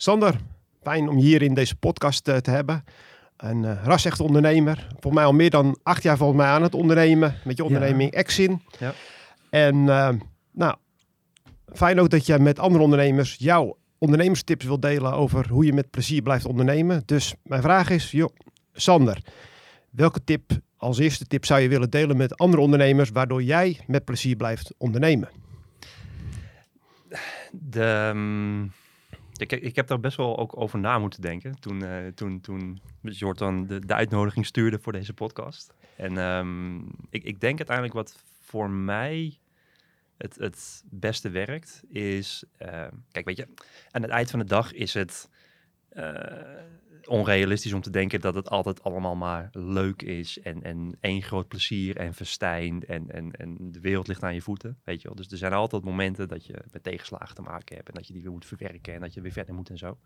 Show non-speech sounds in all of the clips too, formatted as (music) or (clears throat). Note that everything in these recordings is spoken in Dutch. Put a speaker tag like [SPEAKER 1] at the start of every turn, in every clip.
[SPEAKER 1] Sander, fijn om je hier in deze podcast eh, te hebben. Een uh, ras-echt ondernemer. Volgens mij al meer dan acht jaar volgens mij aan het ondernemen. Met je onderneming ja. Exin. Ja. En uh, nou, fijn ook dat je met andere ondernemers jouw ondernemerstips wilt delen over hoe je met plezier blijft ondernemen. Dus mijn vraag is, joh, Sander, welke tip als eerste tip zou je willen delen met andere ondernemers waardoor jij met plezier blijft ondernemen?
[SPEAKER 2] De, um, ik, ik heb daar best wel ook over na moeten denken toen, uh, toen, toen Jordan de, de uitnodiging stuurde voor deze podcast. En um, ik, ik denk uiteindelijk wat voor mij het, het beste werkt, is... Uh, kijk, weet je, aan het eind van de dag is het... Uh, onrealistisch om te denken dat het altijd allemaal maar leuk is en, en één groot plezier en festijn en, en, en de wereld ligt aan je voeten, weet je wel. Dus er zijn altijd momenten dat je met tegenslagen te maken hebt en dat je die weer moet verwerken en dat je weer verder moet en zo.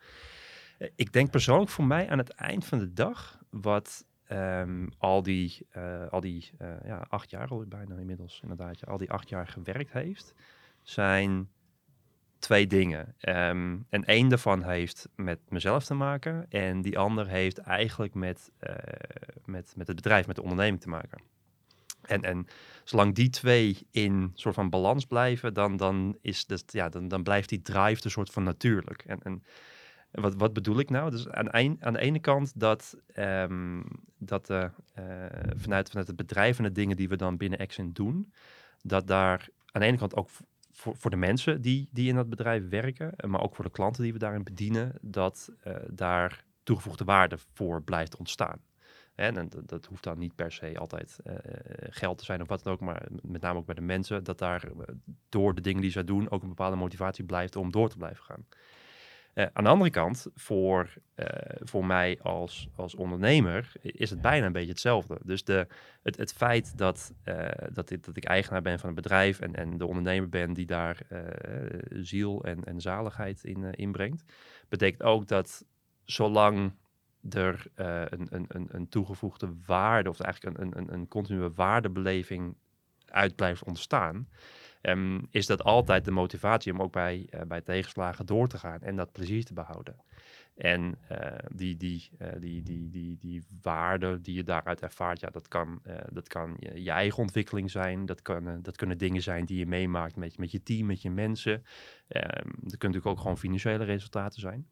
[SPEAKER 2] Eh, ik denk persoonlijk voor mij aan het eind van de dag, wat um, al die, uh, al die uh, ja, acht jaar al bijna inmiddels inderdaad, al die acht jaar gewerkt heeft, zijn twee dingen. Um, en één daarvan heeft met mezelf te maken. En die ander heeft eigenlijk met, uh, met, met het bedrijf, met de onderneming te maken. En, en zolang die twee in soort van balans blijven, dan, dan, is dat, ja, dan, dan blijft die drive een soort van natuurlijk. En, en wat, wat bedoel ik nou? Dus aan, aan de ene kant dat, um, dat uh, vanuit, vanuit het bedrijf en de dingen die we dan binnen Action doen, dat daar aan de ene kant ook voor, voor de mensen die, die in dat bedrijf werken, eh, maar ook voor de klanten die we daarin bedienen, dat uh, daar toegevoegde waarde voor blijft ontstaan. En, en dat, dat, hoeft dan niet per se altijd uh, geld te zijn of wat dan ook, maar met name ook bij de mensen, dat daar door de dingen die zij doen ook een bepaalde motivatie blijft om door te blijven gaan. Uh, aan de andere kant, voor, uh, voor mij als, als ondernemer is het bijna een beetje hetzelfde. Dus de, het, het feit dat, uh, dat, dat ik eigenaar ben van een bedrijf en, en de ondernemer ben die daar ziel en, en zaligheid in inbrengt, betekent ook dat zolang er een, een, een, een toegevoegde waarde, of eigenlijk een, een, een continue waardebeleving uit blijft ontstaan, um, is dat altijd de motivatie om ook bij, uh, bij tegenslagen door te gaan en dat plezier te behouden. En uh, die, die, uh, die, die, die, die waarde die je daaruit ervaart, ja, dat kan, dat kan je, eigen ontwikkeling zijn. Dat, kan, dat kunnen dingen zijn die je meemaakt met, met je team, met je mensen. Um, dat kunnen natuurlijk ook gewoon financiële resultaten zijn.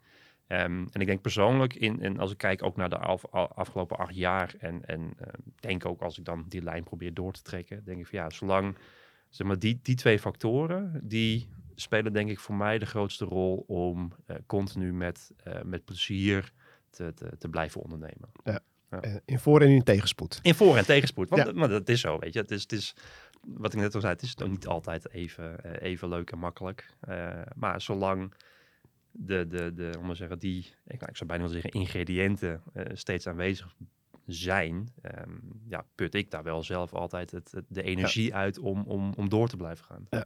[SPEAKER 2] Um, en ik denk persoonlijk, in, en als ik kijk ook naar de af, afgelopen acht jaar en, en denk ook als ik dan die lijn probeer door te trekken, denk ik van ja, zolang zeg maar, die, die twee factoren, die spelen denk ik voor mij de grootste rol om uh, continu met, uh, met plezier te, te, te, blijven ondernemen.
[SPEAKER 1] Ja. ja. Eh, in voor- en in tegenspoed.
[SPEAKER 2] In voor- en tegenspoed, want ja. maar dat is zo, weet je. Het is, het is, wat ik net al zei, het is ook niet altijd even, even leuk en makkelijk. maar zolang de, de, de, om te zeggen, die, ik, nou, ik zou bijna willen zeggen, ingrediënten steeds aanwezig zijn, um, ja, put ik daar wel zelf altijd het, het de energie ja. uit om, om, om door te blijven gaan.
[SPEAKER 1] Ja.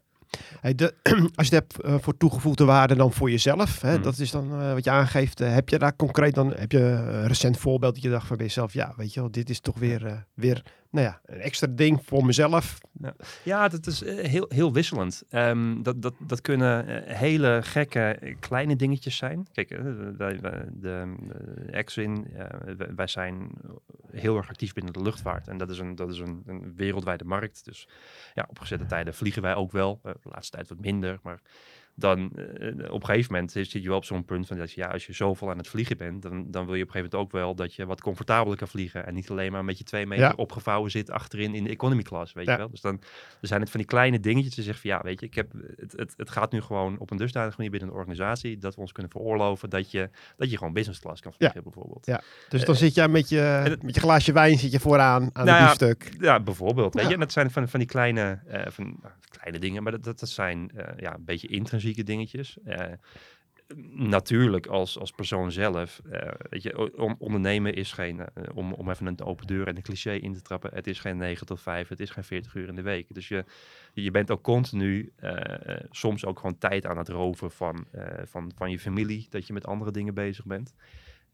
[SPEAKER 1] Hey, de, (clears throat) als je het hebt uh, voor toegevoegde waarde dan voor jezelf, hè, mm. dat is dan uh, wat je aangeeft. Uh, heb je daar concreet dan, heb je een recent voorbeeld dat je dacht van jezelf, ja, weet je wel, dit is toch weer, weer nou ja, een extra ding voor mezelf.
[SPEAKER 2] Ja, ja dat is heel, heel wisselend. Um, dat, dat, dat kunnen hele gekke kleine dingetjes zijn. Kijk, de, de, de, Exwin, wij zijn heel erg actief binnen de luchtvaart. En dat is een, dat is een, een wereldwijde markt. Dus ja, op gezette tijden vliegen wij ook wel. de laatste tijd wat minder, maar dan uh, op een gegeven moment zit je wel op zo'n punt van dat je, ja, als je zoveel aan het vliegen bent, dan, dan wil je op een gegeven moment ook wel dat je wat comfortabeler kan vliegen. En niet alleen maar met je twee meter ja. opgevouwen zit achterin in de economy class, weet ja. je wel. Dus dan zijn het van die kleine dingetjes die zeggen van ja, weet je, ik heb, het, het, het gaat nu gewoon op een dusdanige manier binnen een organisatie dat we ons kunnen veroorloven dat je, dat je gewoon business class kan vliegen
[SPEAKER 1] ja.
[SPEAKER 2] bijvoorbeeld.
[SPEAKER 1] Ja, dus dan uh, zit jij met je, met je glaasje wijn zit je vooraan aan nou het biefstuk.
[SPEAKER 2] Ja, bijvoorbeeld. Weet je, en dat zijn van, van die kleine, uh, van, nou, kleine dingen, maar dat, dat, dat zijn ja, een beetje dingetjes. Uh, natuurlijk als, als persoon zelf, uh, weet je, on, ondernemen is geen, uh, om, om even een open deur en een cliché in te trappen, het is geen 9 tot 5, het is geen 40 uur in de week. Dus je, je bent ook continu soms ook gewoon tijd aan het roven van, van, van je familie, dat je met andere dingen bezig bent.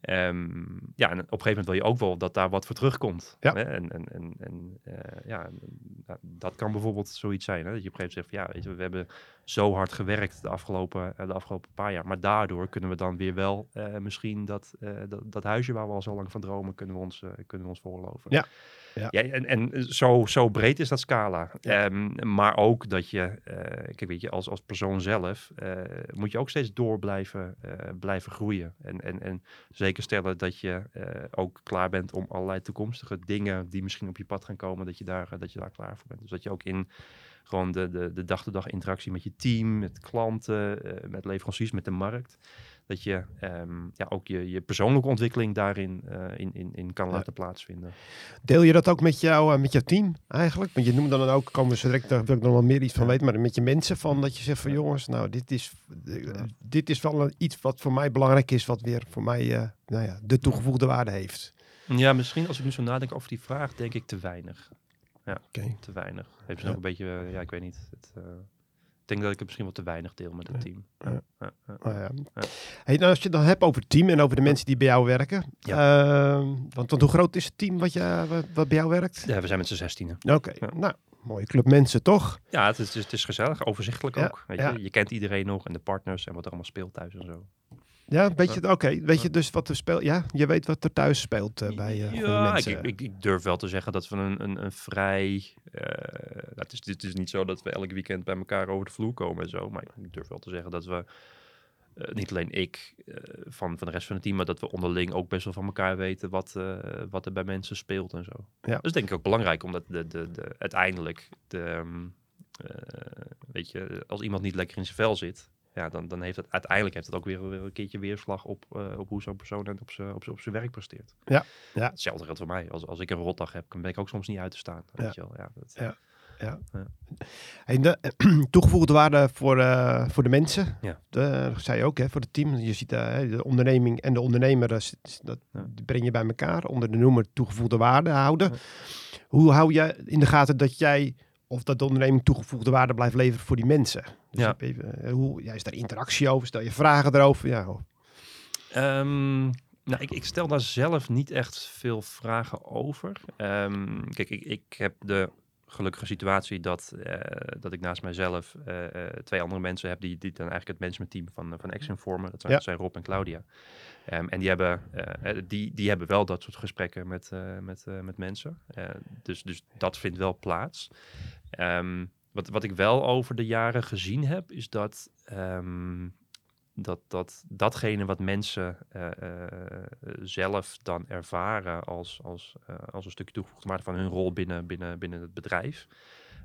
[SPEAKER 2] Ehm, ja, en op een gegeven moment wil je ook wel dat daar wat voor terugkomt.
[SPEAKER 1] Ja.
[SPEAKER 2] Hè? En, en, en, en eh, ja, nou, dat kan bijvoorbeeld zoiets zijn. Hè? Dat je op een gegeven moment zegt, van, ja, weet je, we hebben zo hard gewerkt de afgelopen, eh, de afgelopen paar jaar. Maar daardoor kunnen we dan weer wel eh, misschien dat, eh, dat, dat huisje waar we al zo lang van dromen, kunnen we ons, kunnen we ons voorloven.
[SPEAKER 1] Ja. Ja.
[SPEAKER 2] en, en zo, zo breed is dat scala.
[SPEAKER 1] Ja.
[SPEAKER 2] Ehm, maar ook dat je, kijk, weet je, als, als persoon zelf moet je ook steeds door blijven, blijven groeien. En, en, en zeker stellen dat je ook klaar bent om allerlei toekomstige dingen die misschien op je pad gaan komen, dat je daar, dat je daar klaar voor bent. Dus dat je ook in gewoon de, de, de dag-to-dag interactie met je team, met klanten, eh, met leveranciers, met de markt. Dat je ehm, ja, ook je, je persoonlijke ontwikkeling daarin eh, in, in, in kan
[SPEAKER 1] Ja.
[SPEAKER 2] laten plaatsvinden.
[SPEAKER 1] Deel je dat ook met, jou, eh, met jouw team eigenlijk? Want je noemt dan ook, komen we zo direct, daar wil ik nog wel meer iets van weten, maar met je mensen van dat je zegt van jongens, nou dit is, dit is wel een- iets wat voor mij belangrijk is, wat weer voor mij nou ja, de toegevoegde waarde heeft.
[SPEAKER 2] Ja, misschien als ik nu zo nadenk over die vraag, denk ik te weinig.
[SPEAKER 1] Oké.
[SPEAKER 2] Te weinig. Heeft
[SPEAKER 1] Ja.
[SPEAKER 2] ook een beetje, eh, ja, ik weet niet. Het, eh, ik denk dat ik het misschien wel te weinig deel met het
[SPEAKER 1] Ja.
[SPEAKER 2] team.
[SPEAKER 1] Ja.
[SPEAKER 2] Ja, ja, ja.
[SPEAKER 1] Nou ja.
[SPEAKER 2] Ja.
[SPEAKER 1] Hey, nou, als je het dan hebt over het team en over de mensen die bij jou werken. ehm, want, want hoe groot is het team wat, je, wat, wat bij jou werkt?
[SPEAKER 2] Ja, we zijn met z'n zestienen.
[SPEAKER 1] Oké,
[SPEAKER 2] Ja.
[SPEAKER 1] nou, mooie club mensen toch?
[SPEAKER 2] Ja, het is, het is gezellig, overzichtelijk
[SPEAKER 1] Ja,
[SPEAKER 2] ook. Weet
[SPEAKER 1] ja.
[SPEAKER 2] je? je kent iedereen nog en de partners en wat er allemaal speelt thuis en zo.
[SPEAKER 1] Ja, weet je, oké, weet je dus wat er speelt? Ja, je weet wat er thuis speelt eh, bij, de
[SPEAKER 2] ja, ik,
[SPEAKER 1] mensen.
[SPEAKER 2] ik, ik, ik durf wel te zeggen dat we een, een, een vrij... nou, het, is, het is niet zo dat we elk weekend bij elkaar over de vloer komen en zo. Maar ik durf wel te zeggen dat we... niet alleen ik van, van de rest van het team, maar dat we onderling ook best wel van elkaar weten wat, wat er bij mensen speelt en zo.
[SPEAKER 1] Ja.
[SPEAKER 2] Dat is denk ik ook belangrijk, omdat de, de, de, uiteindelijk, de, ehm, eh, weet je, als iemand niet lekker in zijn vel zit, ja, dan, dan heeft het uiteindelijk heeft het ook weer, weer een keertje weerslag op, eh, op hoe zo'n persoon het op zijn op op zijn werk presteert.
[SPEAKER 1] Ja, ja.
[SPEAKER 2] Hetzelfde geldt voor mij. Als, als ik een rotdag heb, dan ben ik ook soms niet uit te staan. Weet je wel. Ja, dat,
[SPEAKER 1] Ja. Ja.
[SPEAKER 2] Ja.
[SPEAKER 1] En de (clears throat) toegevoegde waarde voor, eh, voor de mensen.
[SPEAKER 2] Ja.
[SPEAKER 1] De, dat zei je ook, hè, voor het team. Je ziet eh, de onderneming en de ondernemer, dat, breng je bij elkaar onder de noemer toegevoegde waarde houden. Hoe hou je in de gaten dat jij of dat de onderneming toegevoegde waarde blijft leveren voor die mensen? Dus
[SPEAKER 2] Ja.
[SPEAKER 1] even, eh, hoe, ja, is daar interactie over? Stel je vragen erover? Ja.
[SPEAKER 2] Ehm, nou, ik, ik stel daar zelf niet echt veel vragen over. Ehm, kijk, ik, ik heb de gelukkige situatie dat, eh, dat ik naast mijzelf eh, eh, twee andere mensen heb die, die dan eigenlijk het managementteam van, van Action vormen. Dat zijn,
[SPEAKER 1] Ja.
[SPEAKER 2] zijn Rob en Claudia. Ehm, en die hebben, die, die hebben wel dat soort gesprekken met, met, met mensen. Dus, dus dat vindt wel plaats. Ehm, wat, wat ik wel over de jaren gezien heb, is dat, ehm, dat, dat datgene wat mensen eh, eh, zelf dan ervaren als, als, eh, als een stukje toegevoegde waarde van hun rol binnen, binnen, binnen het bedrijf.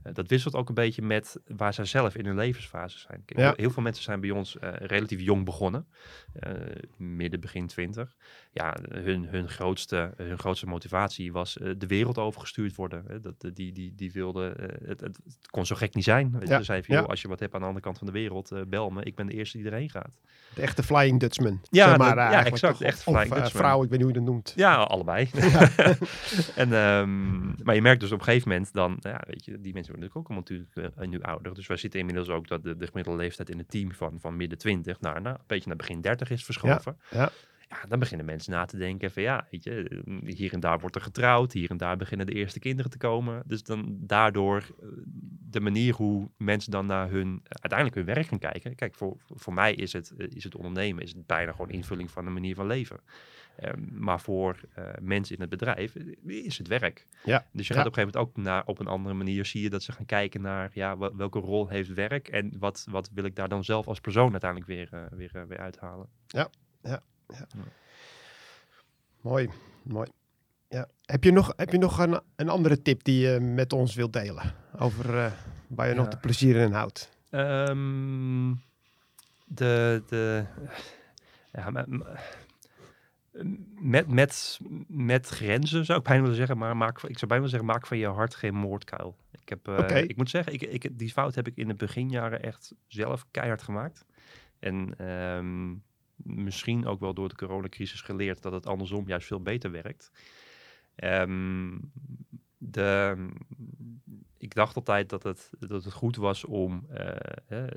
[SPEAKER 2] Eh, dat wisselt ook een beetje met waar zij zelf in hun levensfase zijn. Kijk,
[SPEAKER 1] Ja.
[SPEAKER 2] heel, veel mensen zijn bij ons eh, relatief jong begonnen, eh, midden, begin twintig. Ja, hun, hun, grootste, hun grootste motivatie was de wereld overgestuurd worden. Dat, die, die, die wilden, het, het, kon zo gek niet zijn.
[SPEAKER 1] Ja,
[SPEAKER 2] Ze zeiden van,
[SPEAKER 1] ja.
[SPEAKER 2] als je wat hebt aan de andere kant van de wereld, bel me. Ik ben de eerste die erheen gaat.
[SPEAKER 1] de echte Flying Dutchman.
[SPEAKER 2] Ja,
[SPEAKER 1] zeg maar,
[SPEAKER 2] de- ja, exact, de echte Flying Dutchman.
[SPEAKER 1] vrouw, ik weet niet hoe je dat noemt.
[SPEAKER 2] Ja, allebei. (laughs) en, ehm, maar je merkt dus op een gegeven moment dan, ja, weet je, die mensen worden natuurlijk ook allemaal natuurlijk eh, nu ouder. Dus wij zitten inmiddels ook dat de, de gemiddelde leeftijd in het team van, van midden 20 naar, nou, een beetje naar begin 30 is verschoven.
[SPEAKER 1] ja.
[SPEAKER 2] Ja, dan beginnen mensen na te denken van ja, weet je, hier en daar wordt er getrouwd, hier en daar beginnen de eerste kinderen te komen. Dus dan daardoor eh, de manier hoe mensen dan naar hun, eh, uiteindelijk hun werk gaan kijken. Kijk, voor, voor mij is het, is het ondernemen is het bijna gewoon invulling van een manier van leven. Ehm, maar voor eh, mensen in het bedrijf is het werk.
[SPEAKER 1] Ja,
[SPEAKER 2] Dus je
[SPEAKER 1] ja.
[SPEAKER 2] gaat op een gegeven moment ook naar, op een andere manier zie je dat ze gaan kijken naar ja, wel- welke rol heeft werk en wat, wat wil ik daar dan zelf als persoon uiteindelijk weer, eh, weer, eh, weer uithalen.
[SPEAKER 1] Mooi, mooi. Ja. Heb je nog, heb je nog een, een andere tip die je met ons wilt delen? Over waar je nog
[SPEAKER 2] Ja.
[SPEAKER 1] de plezier in houdt?
[SPEAKER 2] Ehm, de, de, ja, maar- maar- met, met, met grenzen zou ik bijna willen zeggen, maar maak, ik zou bijna willen zeggen, maak van je hart geen moordkuil. Ik, heb, eh, ik moet zeggen, ik, ik, die fout heb ik in de beginjaren echt zelf keihard gemaakt. En ehm, misschien ook wel door de coronacrisis geleerd dat het andersom juist veel beter werkt. Ehm, de, ik dacht altijd dat het, dat het goed was om uh,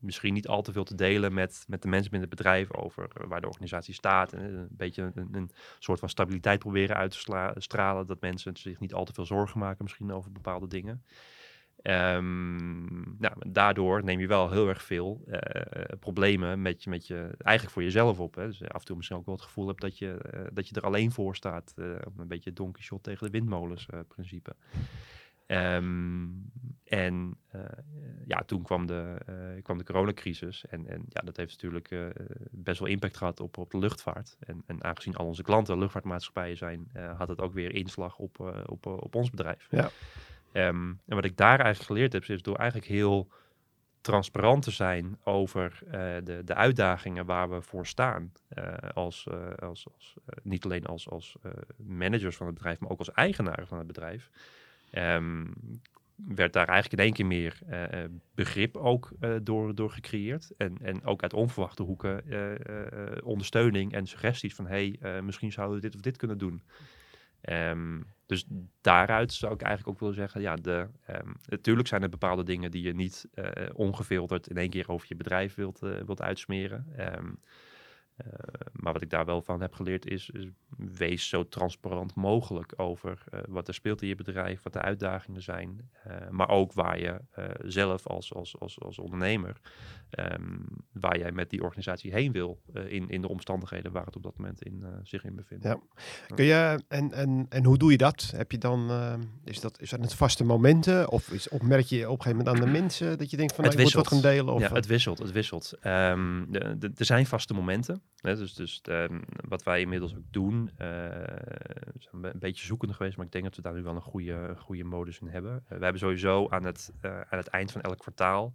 [SPEAKER 2] misschien niet al te veel te delen met, met de mensen binnen het bedrijf over waar de organisatie staat. En een beetje een, een soort van stabiliteit proberen uit te stralen. Dat mensen zich niet al te veel zorgen maken misschien over bepaalde dingen. Um, nou, daardoor neem je wel heel erg veel uh, problemen met je, met je, eigenlijk voor jezelf op. Hè. Dus af en toe misschien ook wel het gevoel hebt dat je, uh, dat je er alleen voor staat. een beetje Don Quixote tegen de windmolens principe. Um, en ja, toen kwam de, kwam de coronacrisis. En, en ja, dat heeft natuurlijk best wel impact gehad op, op de luchtvaart. En, en aangezien al onze klanten luchtvaartmaatschappijen zijn, had het ook weer inslag op, op, op ons bedrijf.
[SPEAKER 1] Ja.
[SPEAKER 2] Um, en wat ik daar eigenlijk geleerd heb, is door eigenlijk heel transparant te zijn over uh, de, de uitdagingen waar we voor staan. Uh, als, uh, als, als niet alleen als, als managers van het bedrijf, maar ook als eigenaren van het bedrijf. Um, werd daar eigenlijk in één keer meer begrip ook door, door gecreëerd. En, en ook uit onverwachte hoeken ondersteuning en suggesties van... hey, misschien zouden we dit of dit kunnen doen. Um, dus daaruit zou ik eigenlijk ook willen zeggen, ja, de, um, natuurlijk zijn er bepaalde dingen die je niet uh, ongefilterd in één keer over je bedrijf wilt, uh, wilt uitsmeren. Um, uh, maar wat ik daar wel van heb geleerd is, is wees zo transparant mogelijk over uh, wat er speelt in je bedrijf, wat de uitdagingen zijn. Uh, maar ook waar je zelf als, als, als, als ondernemer, um, waar jij met die organisatie heen wil in, in de omstandigheden waar het op dat moment in, zich in bevindt.
[SPEAKER 1] Ja. Kun je, en, en, en hoe doe je dat? Heb je dan, is, dat, is dat het vaste momenten? Of, is, of merk je op een gegeven moment aan de mensen dat je denkt van,
[SPEAKER 2] het
[SPEAKER 1] nou, ik moet wat gaan delen? Of,
[SPEAKER 2] ja, het wisselt, het wisselt. Um, er zijn vaste momenten. Dus dus de, wat wij inmiddels ook doen, uh, zijn een beetje zoekende geweest, maar ik denk dat we daar nu wel een goede, goede modus in hebben. Uh, we hebben sowieso aan het, uh, aan het eind van elk kwartaal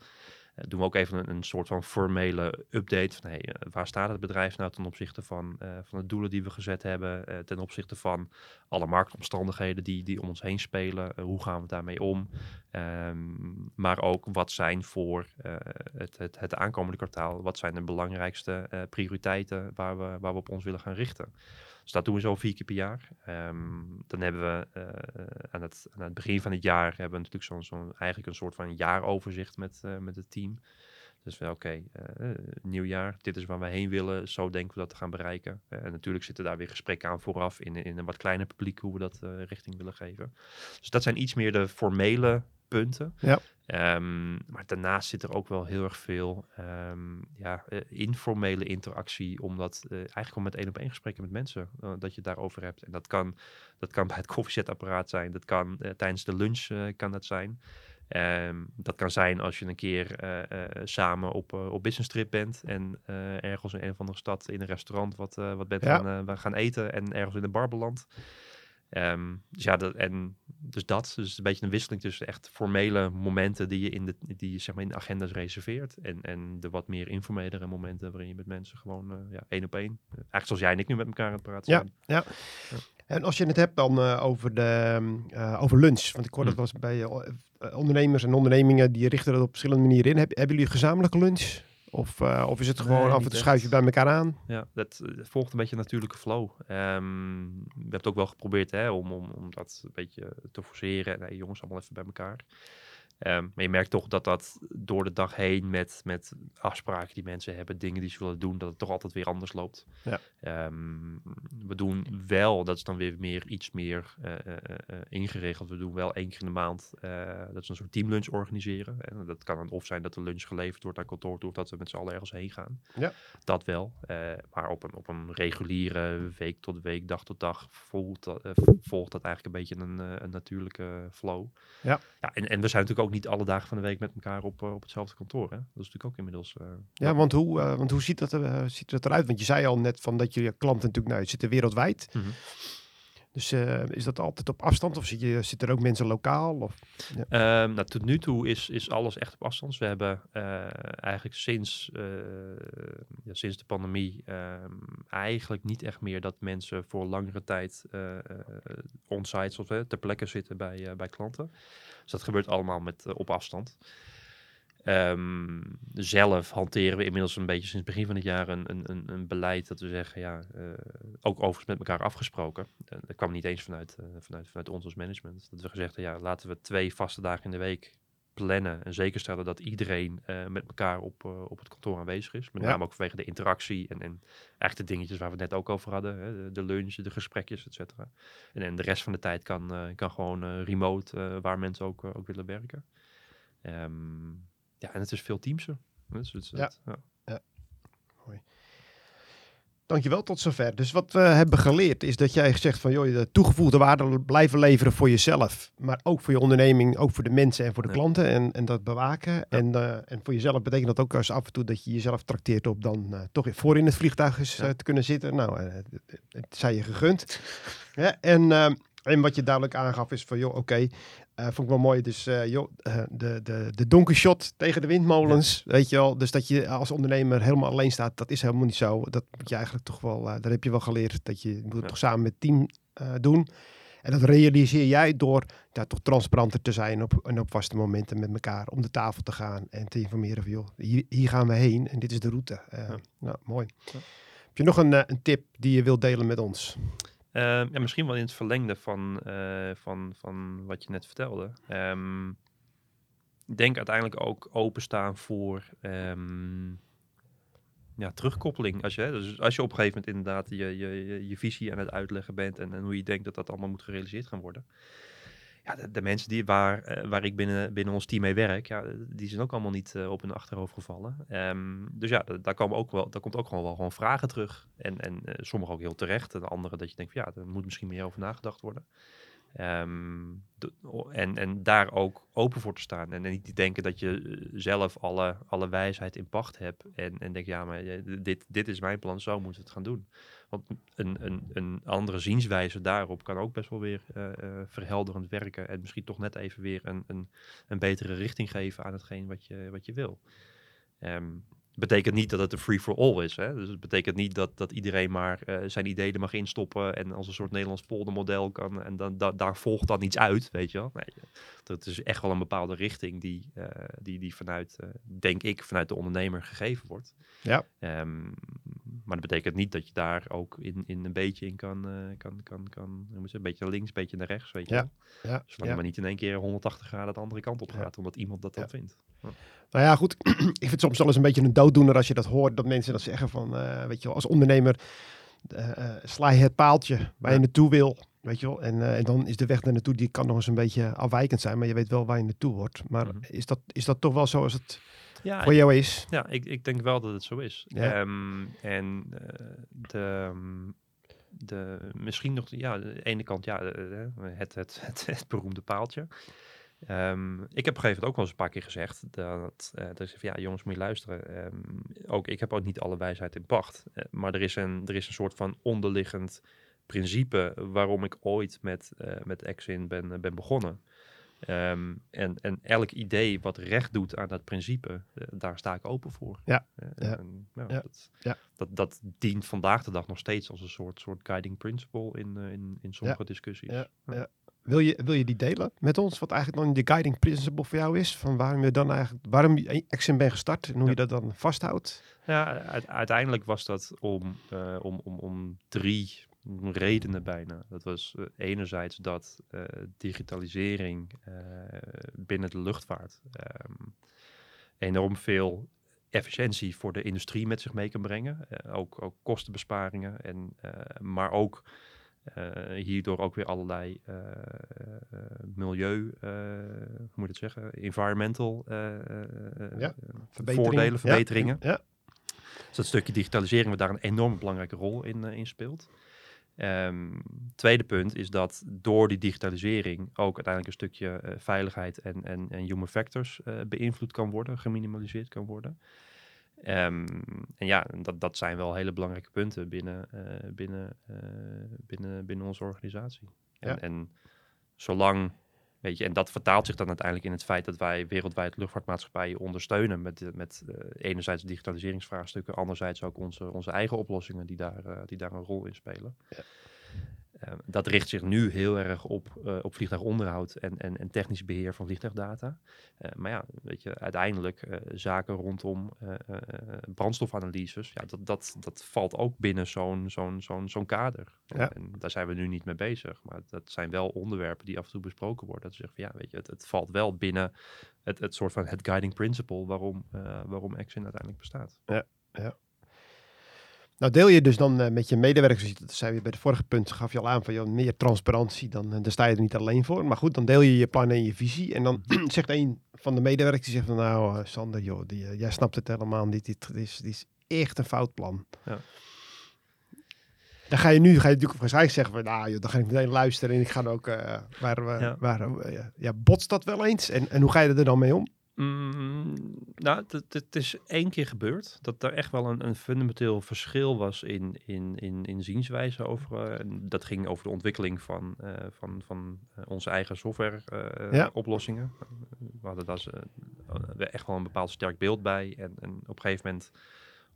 [SPEAKER 2] doen we ook even een, een, soort van formele update van hey, waar staat het bedrijf nou ten opzichte van, van de doelen die we gezet hebben, ten opzichte van alle marktomstandigheden die, die om ons heen spelen, hoe gaan we daarmee om, um, maar ook wat zijn voor het, het, het, aankomende kwartaal, wat zijn de belangrijkste prioriteiten waar we, waar we op ons willen gaan richten. Dus dat doen we zo vier keer per jaar. Um, dan hebben we uh, aan, het, aan het begin van het jaar hebben we natuurlijk zo'n zo eigenlijk een soort van jaaroverzicht met, uh, met het team. Dus wel oké, okay, uh, nieuw jaar, dit is waar we heen willen, zo denken we dat te gaan bereiken. en natuurlijk zitten daar weer gesprekken aan vooraf in, in een wat kleiner publiek hoe we dat richting willen geven. Dus dat zijn iets meer de formele punten.
[SPEAKER 1] Ja.
[SPEAKER 2] Um, maar daarnaast zit er ook wel heel erg veel um, ja, informele interactie, omdat eigenlijk gewoon met één op één gesprekken met mensen dat je het daarover hebt. En dat kan, dat kan bij het koffiezetapparaat zijn, dat kan tijdens de lunch kan dat zijn. Um, dat kan zijn als je een keer samen op, op business trip bent en ergens in een of andere stad in een restaurant wat, wat bent ja. gaan, gaan eten en ergens in een bar belandt. Um, dus ja, dat, en dus dat. Dus een beetje een wisseling tussen echt formele momenten die je in de, die je, zeg maar in de agendas reserveert. En, en de wat meer informelere momenten waarin je met mensen gewoon uh, ja, één op één. Eigenlijk zoals jij en ik nu met elkaar aan het praten
[SPEAKER 1] zijn. Ja, ja. ja. En als je het hebt dan uh, over, de, uh, over lunch. Want ik hoor dat was bij ondernemers en ondernemingen die richten dat op verschillende manieren in. Heb, hebben jullie gezamenlijke lunch? Of, uh, of is het gewoon nee, af en toe schuif je bij elkaar aan?
[SPEAKER 2] Ja, dat, dat, volgt een beetje een natuurlijke flow. Um, we hebben het ook wel geprobeerd hè, om, om, om dat een beetje te forceren. Nee, jongens, allemaal even bij elkaar. Um, maar je merkt toch dat dat door de dag heen met, met afspraken die mensen hebben, dingen die ze willen doen, dat het toch altijd weer anders loopt.
[SPEAKER 1] Ja.
[SPEAKER 2] Um, we doen wel, dat is dan weer meer iets meer uh, uh, uh, ingeregeld. We doen wel één keer in de maand, dat is een soort teamlunch organiseren. En dat kan dan of zijn dat de lunch geleverd wordt naar kantoor toe, of dat we met z'n allen ergens heen gaan.
[SPEAKER 1] Ja.
[SPEAKER 2] Dat wel. maar op een, op een reguliere week tot week, dag tot dag, volgt dat, volgt dat eigenlijk een beetje een, een natuurlijke flow.
[SPEAKER 1] Ja.
[SPEAKER 2] ja en, en we zijn natuurlijk ook niet alle dagen van de week met elkaar op, uh, op hetzelfde kantoor. Hè? Dat is natuurlijk ook inmiddels. Uh,
[SPEAKER 1] ja, want hoe, uh, want hoe ziet, dat ziet dat eruit? Want je zei al net van dat je klanten natuurlijk nou, zitten wereldwijd.
[SPEAKER 2] Mm -hmm.
[SPEAKER 1] Dus is dat altijd op afstand of zit, zit er ook mensen lokaal? Of,
[SPEAKER 2] um, nou, tot nu toe is, is alles echt op afstand. We hebben eigenlijk sinds, ja, sinds de pandemie ehm, eigenlijk niet echt meer dat mensen voor langere tijd on-site ter plekke zitten bij, bij klanten. Dus dat gebeurt allemaal met, op afstand. Ehm, zelf hanteren we inmiddels een beetje sinds het begin van het jaar een, een, een beleid dat we zeggen, ja, uh, ook overigens met elkaar afgesproken. Uh, dat kwam niet eens vanuit, uh, vanuit, vanuit ons als management. Dat we gezegd hebben, ja, laten we twee vaste dagen in de week plannen en zeker stellen dat iedereen met elkaar op, op het kantoor aanwezig is. Met name ook vanwege de interactie en, en eigenlijk de dingetjes waar we het net ook over hadden. Hè, de, de lunch, de gesprekjes, et cetera. En, en de rest van de tijd kan, kan gewoon remote, waar mensen ook, ook willen werken. Um, ja, en het is veel teamser. Dus het,
[SPEAKER 1] ja. ja. ja. Mooi. Dankjewel, tot zover. Dus wat we hebben geleerd is dat jij zegt van joh, de toegevoegde waarde blijven leveren voor jezelf, maar ook voor je onderneming, ook voor de mensen en voor de klanten en, en dat bewaken. En, uh, en voor jezelf betekent dat ook als af en toe dat je jezelf trakteert op dan uh, toch voor in het vliegtuig uh, te kunnen zitten. Nou, het, het, je gegund. ja, en, en wat je duidelijk aangaf is van joh, oké, uh, vond ik wel mooi. Dus uh, joh, uh, de, de, de donkeyshot tegen de windmolens. Weet je wel. Dus dat je als ondernemer helemaal alleen staat, dat is helemaal niet zo. Dat moet je eigenlijk toch wel, daar heb je wel geleerd. Dat je moet het toch samen met het team doen. En dat realiseer jij door daar toch transparanter te zijn op, en op vaste momenten met elkaar om de tafel te gaan en te informeren van joh, hier, hier gaan we heen en dit is de route. Ja. Nou, mooi. Heb je nog een, een tip die je wilt delen met ons?
[SPEAKER 2] Uh, ja, misschien wel in het verlengde van, uh, van, van wat je net vertelde. Ik denk uiteindelijk ook openstaan voor um, ja, terugkoppeling. Als je, dus als je op een gegeven moment inderdaad je, je, je visie aan het uitleggen bent en, en hoe je denkt dat dat allemaal moet gerealiseerd gaan worden ja, de, mensen die, waar, uh, waar ik binnen, binnen ons team mee werk, ja, die zijn ook allemaal niet uh, op hun achterhoofd gevallen. Um, dus ja, daar, komen ook wel, daar komt ook gewoon wel gewoon vragen terug. En, en uh, sommige ook heel terecht. En andere dat je denkt, van, ja, er moet misschien meer over nagedacht worden. De, en, en daar ook open voor te staan. En, en niet denken dat je zelf alle, alle wijsheid in pacht hebt. En, en denk, ja, maar dit, dit is mijn plan, zo moeten we het gaan doen. Want een, een, een andere zienswijze daarop kan ook best wel weer uh, uh, verhelderend werken. En misschien toch net even weer een, een, een betere richting geven aan hetgeen wat je, wat je wil. Um, betekent niet dat het een free for all is. Hè? Dus het betekent niet dat, dat iedereen maar uh, zijn ideeën mag instoppen en als een soort Nederlands poldermodel kan en dan, da, daar volgt dan iets uit, weet je wel. Nee, dat is echt wel een bepaalde richting die, uh, die, die vanuit, uh, denk ik, vanuit de ondernemer gegeven wordt.
[SPEAKER 1] Ja.
[SPEAKER 2] Um, maar dat betekent niet dat je daar ook in, in een beetje in kan, kan, kan, kan een beetje naar links, een beetje naar rechts, weet je
[SPEAKER 1] ja. wel.
[SPEAKER 2] Ja. Zolang ja. maar niet in één keer 180 graden de andere kant op gaat, omdat iemand dat dan vindt. Ja.
[SPEAKER 1] Nou ja, goed. (clears throat) ik vind het soms wel eens een beetje een dooddoener als je dat hoort. Dat mensen dat zeggen van, uh, weet je wel, als ondernemer uh, sla je het paaltje waar je naartoe wil. Weet je wel, en, uh, en dan is de weg daar naartoe, die kan nog eens een beetje afwijkend zijn, maar je weet wel waar je naartoe wordt. Maar mm -hmm. is, dat, is dat toch wel zoals het ja, voor jou is?
[SPEAKER 2] Ja, ik, ik denk wel dat het zo is. Ja. Um, en de, de, misschien nog, ja, de ene kant, ja, het, het, (laughs) het, het beroemde paaltje. Um, ik heb op een gegeven moment ook wel eens een paar keer gezegd dat, uh, dat ik ja jongens moet je luisteren. Um, ook, ik heb ook niet alle wijsheid in pacht. Uh, maar er is, een, er is een soort van onderliggend principe waarom ik ooit met, uh, met Exin ben, ben begonnen. Um, en, en elk idee wat recht doet aan dat principe, daar sta ik open voor.
[SPEAKER 1] Ja.
[SPEAKER 2] ja. En, nou, ja. Dat, ja. Dat, dat dient vandaag de dag nog steeds als een soort, soort guiding principle in, in, in sommige discussies.
[SPEAKER 1] Ja. Ja. Wil je, wil je die delen met ons? Wat eigenlijk dan de guiding principle voor jou is? Van waarom je dan eigenlijk, waarom je Exim bent gestart en hoe je dat dan vasthoudt?
[SPEAKER 2] Ja, uiteindelijk was dat om, om, om, om drie redenen bijna. Dat was uh, enerzijds dat uh, digitalisering binnen de luchtvaart um, enorm veel efficiëntie voor de industrie met zich mee kan brengen. ook, ook kostenbesparingen, en, maar ook hierdoor ook weer allerlei milieu, hoe moet het zeggen, environmental
[SPEAKER 1] ja,
[SPEAKER 2] voordelen, verbeteringen.
[SPEAKER 1] Ja, ja.
[SPEAKER 2] Dus dat stukje digitalisering wat daar een enorm belangrijke rol in, in speelt. Um, tweede punt is dat door die digitalisering ook uiteindelijk een stukje veiligheid en, en, en human factors beïnvloed kan worden, geminimaliseerd kan worden. Um, en ja, dat, dat zijn wel hele belangrijke punten binnen, uh, binnen, binnen, binnen onze organisatie. En,
[SPEAKER 1] ja.
[SPEAKER 2] en, zolang, en dat vertaalt zich dan uiteindelijk in het feit dat wij wereldwijd luchtvaartmaatschappijen ondersteunen met, met uh, enerzijds digitaliseringsvraagstukken, anderzijds ook onze, onze eigen oplossingen die daar, die daar een rol in spelen. Ja. Ehm, dat richt zich nu heel erg op, uh, op vliegtuigonderhoud en, en, en technisch beheer van vliegtuigdata. Uh, maar ja, weet je, uiteindelijk uh, zaken rondom brandstofanalyses, ja, dat, dat, dat valt ook binnen zo'n zo'n zo'n zo'n kader. Ja. En, daar zijn we nu niet mee bezig. Maar dat zijn wel onderwerpen die af en toe besproken worden. Dat ze zeggen, van, ja, weet je, het, het valt wel binnen het, het soort van het guiding principle waarom, waarom Exin uiteindelijk bestaat.
[SPEAKER 1] Ja, ja. Nou deel je dus dan uh, met je medewerkers, dat zei je bij de vorige punt, gaf je al aan van joh, meer transparantie, dan, uh, daar sta je er niet alleen voor. Maar goed, dan deel je je plannen en je visie. En dan (clears throat) zegt een van de medewerkers, die zegt van nou uh, Sander, joh, die, jij snapt het helemaal niet, dit, dit, is, dit is echt een fout plan. Ja. Dan ga je nu, ga je natuurlijk waarschijnlijk zeggen van nou joh, dan ga ik meteen luisteren en ik ga ook, waar, ja. waar ja, botst dat wel eens? En, en hoe ga je er dan mee om?
[SPEAKER 2] Mm, nou, het, is één keer gebeurd dat er echt wel een, een fundamenteel verschil was in, in, in, in zienswijze over. Uh, dat ging over de ontwikkeling van, uh, van, van uh, onze eigen software-oplossingen. Ja. We hadden daar echt wel een bepaald sterk beeld bij. En, en op een gegeven moment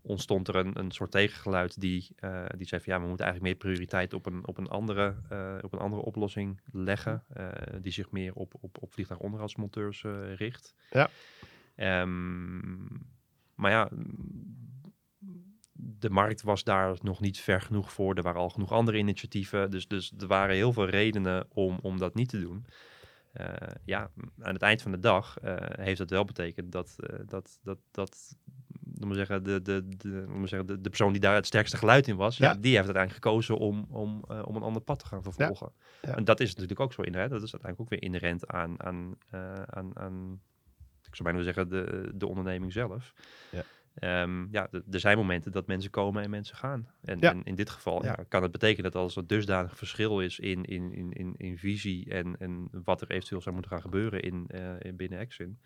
[SPEAKER 2] ontstond er een, een soort tegengeluid die, uh, die zei van ja, we moeten eigenlijk meer prioriteit op een, op een, andere, uh, op een andere oplossing leggen. Uh, die zich meer op, op, op vliegtuigonderhoudsmonteurs richt. Ja. Um, maar ja, de markt was daar nog niet ver genoeg voor. Er waren al genoeg andere initiatieven. Dus, dus er waren heel veel redenen om, om dat niet te doen. ja, aan het eind van de dag heeft dat wel betekend dat, dat, dat, dat moet zeggen, de, de, de, moet zeggen, de, de persoon die daar het sterkste geluid in was, ja. die heeft uiteindelijk gekozen om, om, uh, om een ander pad te gaan vervolgen. Ja. En dat is natuurlijk ook zo inherent. Dat is uiteindelijk ook weer inherent aan, aan, uh, aan, aan ik zou bijna zeggen, de, de onderneming zelf. Ja. Um, ja, er zijn momenten dat mensen komen en mensen gaan. En, en in dit geval ja. kan het betekenen dat als er dusdanig verschil is in, in, in, in, in visie en, en wat er eventueel zou moeten gaan gebeuren in, uh, in binnen Exin,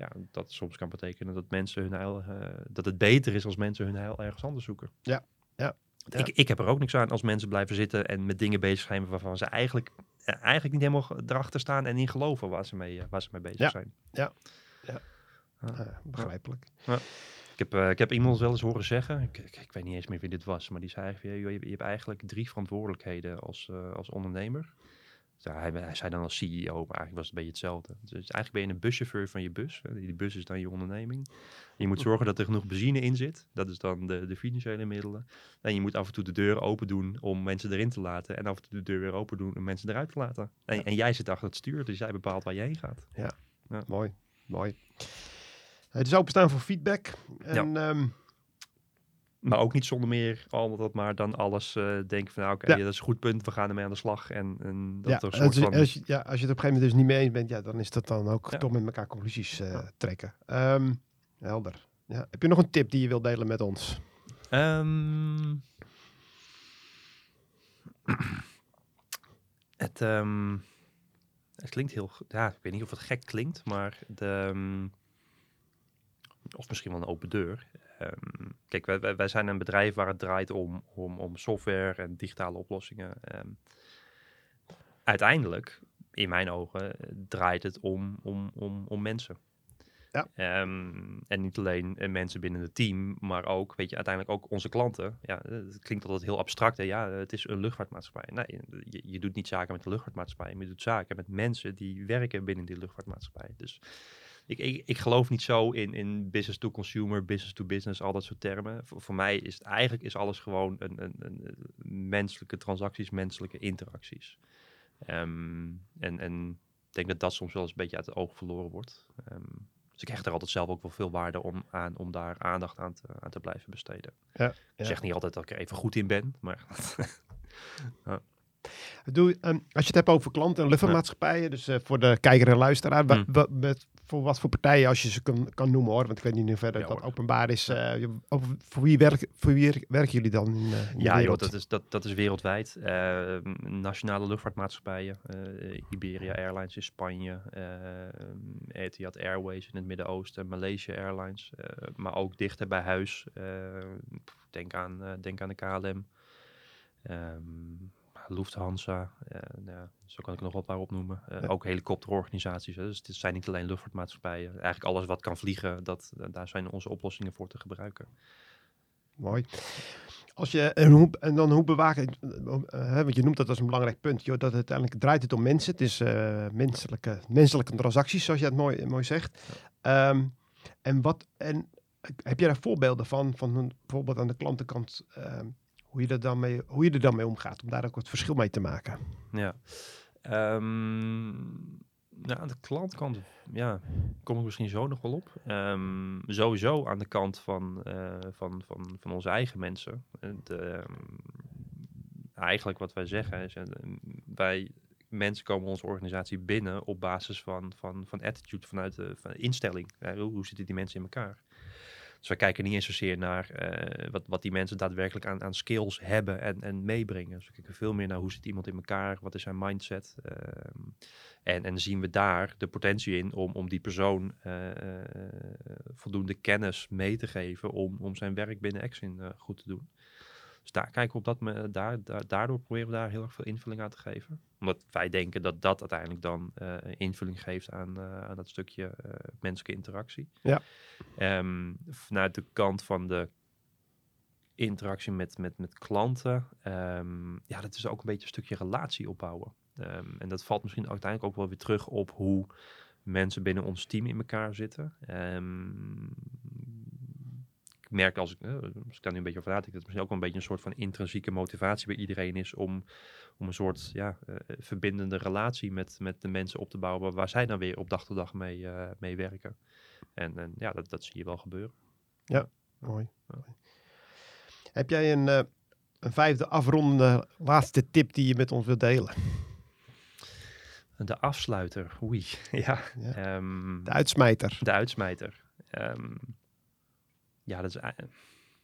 [SPEAKER 2] ja, dat soms kan betekenen dat mensen hun heil, uh, dat het beter is als mensen hun heil ergens anders zoeken.
[SPEAKER 1] Ja, ja.
[SPEAKER 2] Ik, ik heb er ook niks aan als mensen blijven zitten en met dingen bezig zijn waarvan ze eigenlijk, uh, eigenlijk niet helemaal erachter staan en niet geloven waar ze mee, uh, waar ze mee bezig
[SPEAKER 1] ja.
[SPEAKER 2] zijn.
[SPEAKER 1] Ja, ja. begrijpelijk.
[SPEAKER 2] Ja. Ik heb, ik heb iemand wel eens horen zeggen, ik, ik, ik, weet niet eens meer wie dit was, maar die zei je, je, je hebt eigenlijk drie verantwoordelijkheden als, als ondernemer. Hij, hij, zei dan als CEO, maar eigenlijk was het een beetje hetzelfde. Dus eigenlijk ben je een buschauffeur van je bus. Die bus is dan je onderneming. je moet zorgen dat er genoeg benzine in zit. Dat is dan de, de financiële middelen. En je moet af en toe de deur open doen om mensen erin te laten. En af en toe de deur weer open doen om mensen eruit te laten. En, en jij zit achter het stuur, dus jij bepaalt waar je heen gaat.
[SPEAKER 1] Ja, ja. mooi. Mooi. Het is openstaan voor feedback. En ja. um,
[SPEAKER 2] maar ook niet zonder meer al dat maar dan alles uh, denken van nou, oké, okay, ja. dat is een goed punt, we gaan ermee aan de slag. En, en dat
[SPEAKER 1] ja,
[SPEAKER 2] soort
[SPEAKER 1] als, van... als, je, ja, als je het op een gegeven moment dus niet mee eens bent, ja, dan is dat dan ook ja. toch met elkaar conclusies uh, trekken. Um, helder. Ja. Heb je nog een tip die je wilt delen met ons?
[SPEAKER 2] Um, het, um, het klinkt heel, ja, ik weet niet of het gek klinkt, maar de, of misschien wel een open deur. Um, kijk, wij, wij, zijn een bedrijf waar het draait om, om, om software en digitale oplossingen. Um, uiteindelijk, in mijn ogen, draait het om, om, om, om mensen. Ja. Um, en niet alleen mensen binnen het team, maar ook, weet je, uiteindelijk ook onze klanten. Ja, het klinkt altijd heel abstract. Hè? Ja, het is een luchtvaartmaatschappij. Nee, je, je doet niet zaken met de luchtvaartmaatschappij, maar je doet zaken met mensen die werken binnen die luchtvaartmaatschappij. Dus ik, ik, ik geloof niet zo in, in business to consumer, business to business, al dat soort termen. Voor, voor mij is het eigenlijk is alles gewoon een, een, een menselijke transacties, menselijke interacties. Um, en, en ik denk dat dat soms wel eens een beetje uit het oog verloren wordt. Um, dus ik hecht er altijd zelf ook wel veel waarde om, aan om daar aandacht aan te, aan te blijven besteden. Ja, ja. Ik zeg niet altijd dat ik er even goed in ben, maar... (laughs)
[SPEAKER 1] ja. Doe, um, als je het hebt over klanten en luchtvaartmaatschappijen, ja. dus uh, voor de kijker en luisteraar, mm. met, voor wat voor partijen, als je ze kan, kan noemen hoor, want ik weet niet hoe verder ja, dat openbaar is. Uh, over, voor, wie werk, voor wie werken jullie dan in, uh, in
[SPEAKER 2] Ja, joh, dat, is, dat, dat is wereldwijd. Uh, nationale luchtvaartmaatschappijen, Iberia Airlines in Spanje, Etihad Airways in het Midden-Oosten, Malaysia Airlines, maar ook dichter bij huis. denk, aan, denk aan de KLM. Um, Lufthansa, uh, nou, zo kan ik nog wat paar opnoemen. Ja. Ook helikopterorganisaties. Hè. Dus het zijn niet alleen luchtvaartmaatschappijen. Eigenlijk alles wat kan vliegen, dat, daar zijn onze oplossingen voor te gebruiken.
[SPEAKER 1] mooi. Als je, en, hoe, en dan hoe bewaken, uh, want je noemt dat als een belangrijk punt, joh, dat uiteindelijk draait het om mensen. Het is uh, menselijke, menselijke transacties, zoals je het mooi, mooi zegt. Um, en, wat, en heb je daar voorbeelden van, van bijvoorbeeld aan de klantenkant, uh, hoe, je er dan mee, hoe je er dan mee omgaat, om daar ook wat verschil mee te maken?
[SPEAKER 2] Ja, um, nou, aan de klantkant, ja, kom ik misschien zo nog wel op. Um, sowieso aan de kant van, uh, van, van, van onze eigen mensen. De, eigenlijk wat wij zeggen is, wij mensen komen onze organisatie binnen op basis van, van, van attitude, vanuit de van instelling. hoe, hoe zitten die mensen in elkaar? Dus we kijken niet eens zozeer naar uh, wat, wat die mensen daadwerkelijk aan, aan skills hebben en, en meebrengen. Dus we kijken veel meer naar hoe zit iemand in elkaar, wat is zijn mindset. Uh, en, en zien we daar de potentie in om, om die persoon uh, voldoende kennis mee te geven om, om zijn werk binnen Exin goed te doen. Dus daar kijken we op dat me, daar, daar, daardoor proberen we daar heel erg veel invulling aan te geven. Omdat wij denken dat dat uiteindelijk dan uh, invulling geeft aan, uh, aan dat stukje uh, menselijke interactie.
[SPEAKER 1] Ja.
[SPEAKER 2] Um, vanuit de kant van de interactie met, met, met klanten, um, ja, dat is ook een beetje een stukje relatie opbouwen. Um, en dat valt misschien uiteindelijk ook wel weer terug op hoe mensen binnen ons team in elkaar zitten. Um, merk als ik, uh, als ik daar nu een beetje over nadenk, dat het misschien ook wel een beetje een soort van intrinsieke motivatie bij iedereen is om, om een soort ja, uh, verbindende relatie met, met de mensen op te bouwen waar zij dan weer op dag tot dag mee, uh, mee werken. En, en ja, dat, dat zie je wel gebeuren.
[SPEAKER 1] Ja, mooi. Ja. Heb jij een, een vijfde afrondende laatste tip die je met ons wilt delen?
[SPEAKER 2] De afsluiter, oei. (laughs) ja.
[SPEAKER 1] ja. Um, de uitsmijter.
[SPEAKER 2] De uitsmijter. Um, ja, dat is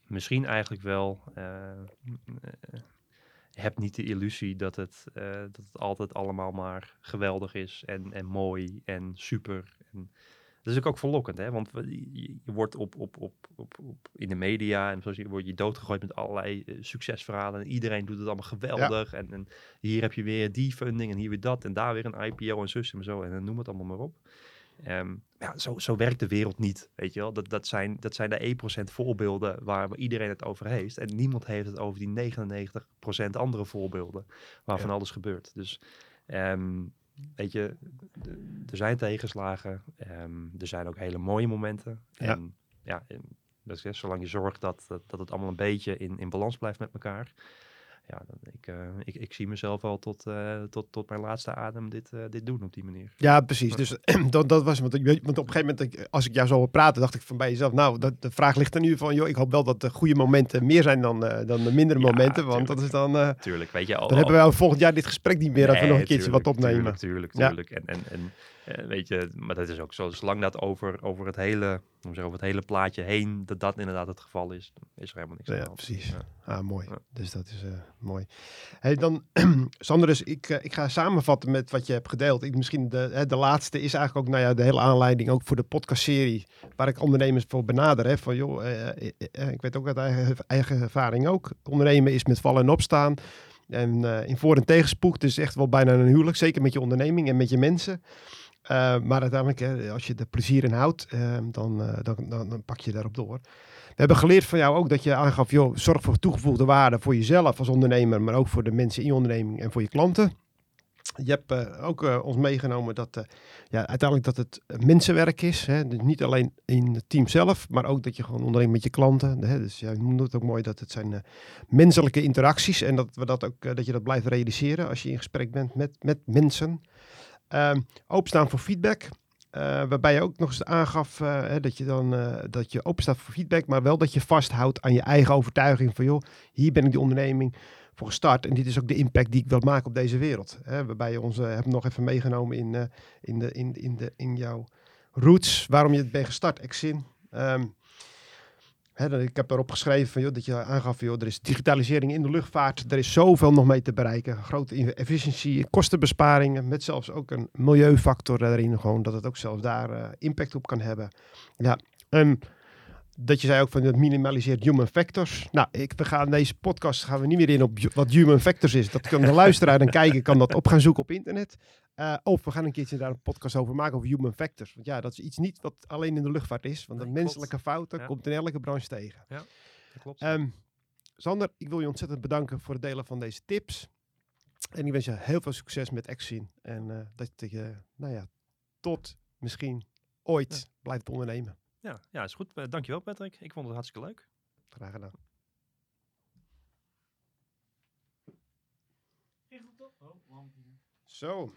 [SPEAKER 2] misschien eigenlijk wel. Uh, heb niet de illusie dat het, uh, dat het altijd allemaal maar geweldig is en, en mooi en super. En dat is ook verlokkend, hè? want je, je wordt op, op, op, op, op, in de media en zoals je word je doodgegooid met allerlei uh, succesverhalen. En iedereen doet het allemaal geweldig. Ja. En, en, hier heb je weer die funding en hier weer dat en daar weer een IPO en zus en zo en noem het allemaal maar op. Um, ja, zo, zo werkt de wereld niet, weet je wel. Dat, dat, zijn, dat zijn de 1% voorbeelden waar iedereen het over heeft. En niemand heeft het over die 99% andere voorbeelden waar van alles gebeurt. Dus um, weet je, er zijn tegenslagen. Um, er zijn ook hele mooie momenten.
[SPEAKER 1] Ja.
[SPEAKER 2] En ja, dat is, zolang je zorgt dat, dat, dat het allemaal een beetje in, in balans blijft met elkaar ja, dan, ik, uh, ik, ik zie mezelf al tot, uh, tot, tot mijn laatste adem dit, uh, dit doen op die manier.
[SPEAKER 1] Ja, precies. Dus (clears throat) dat, dat was, want, want op een gegeven moment, als ik jou zo hoor praten, dacht ik van bij jezelf, nou, dat, de vraag ligt er nu van, joh, ik hoop wel dat de goede momenten meer zijn dan, dan de mindere ja, momenten, want tuurlijk. dat is dan...
[SPEAKER 2] tuurlijk, weet je al.
[SPEAKER 1] Dan hebben we volgend jaar dit gesprek niet meer, nee, dat we nog een keertje wat opnemen.
[SPEAKER 2] Tuurlijk, tuurlijk, ja. En, en, en weet je, maar dat is ook zo. Zolang dat over, over, het hele, zeggen, over het hele plaatje heen, dat dat inderdaad het geval is, is er helemaal niks
[SPEAKER 1] ja,
[SPEAKER 2] aan.
[SPEAKER 1] Precies. Ja. Ah, mooi. Ja. Dus dat is uh, mooi. Hey, dan, (clears throat) Sander, dus ik, uh, ik ga samenvatten met wat je hebt gedeeld. Ik, misschien de, hè, de laatste is eigenlijk ook nou ja, de hele aanleiding ook voor de podcastserie, waar ik ondernemers voor benader. Hè, van joh, ik weet ook uit eigen, eigen ervaring ook. Ondernemen is met vallen en opstaan. En in voor- en tegenspoed. Het is echt wel bijna een huwelijk, zeker met je onderneming en met je mensen. Uh, maar uiteindelijk, als je er plezier in houdt, dan, uh, dan, dan, dan, pak je daarop door. We hebben geleerd van jou ook dat je aangaf, joh, zorg voor toegevoegde waarde voor jezelf als ondernemer, maar ook voor de mensen in je onderneming en voor je klanten. Je hebt ook ons meegenomen dat ja, uiteindelijk dat het mensenwerk is. Hè? Dus niet alleen in het team zelf, maar ook dat je gewoon onderneemt met je klanten. Hè? Dus jij noemde het ook mooi dat het zijn menselijke interacties en dat, we dat, ook, dat je dat blijft realiseren als je in gesprek bent met, met mensen. Uh, openstaan voor feedback. Uh, waarbij je ook nog eens aangaf hè, dat je dan uh, dat je openstaat voor feedback, maar wel dat je vasthoudt aan je eigen overtuiging van joh, hier ben ik de onderneming voor gestart en dit is ook de impact die ik wil maken op deze wereld. Waarbij je ons hebt nog even meegenomen in, in, de, in, in, de, in jouw roots, waarom je het bent gestart, Exin. Um, Ik heb erop geschreven van, joh, dat je aangaf, joh, er is digitalisering in de luchtvaart. Er is zoveel nog mee te bereiken. Grote efficiëntie, kostenbesparingen, met zelfs ook een milieufactor erin. Gewoon dat het ook zelfs daar uh, impact op kan hebben. Ja, en dat je zei ook van het minimaliseert human factors. Nou, ik, we gaan deze podcast gaan we niet meer in op wat human factors is. Dat kan de luisteraar en kijken, kan dat op gaan zoeken op internet. Uh, of we gaan een keertje daar een podcast over maken over human factors. Want ja, dat is iets niet wat alleen in de luchtvaart is. Want de menselijke fouten ja. komt in elke branche tegen.
[SPEAKER 2] Ja. dat klopt.
[SPEAKER 1] Um, Sander, ik wil je ontzettend bedanken voor het delen van deze tips. En ik wens je heel veel succes met Exin. En uh, dat je, nou ja, tot misschien ooit ja. blijft ondernemen.
[SPEAKER 2] Ja, ja, is goed. Uh, dankjewel Patrick. Ik vond het hartstikke leuk.
[SPEAKER 1] Graag gedaan. Zo.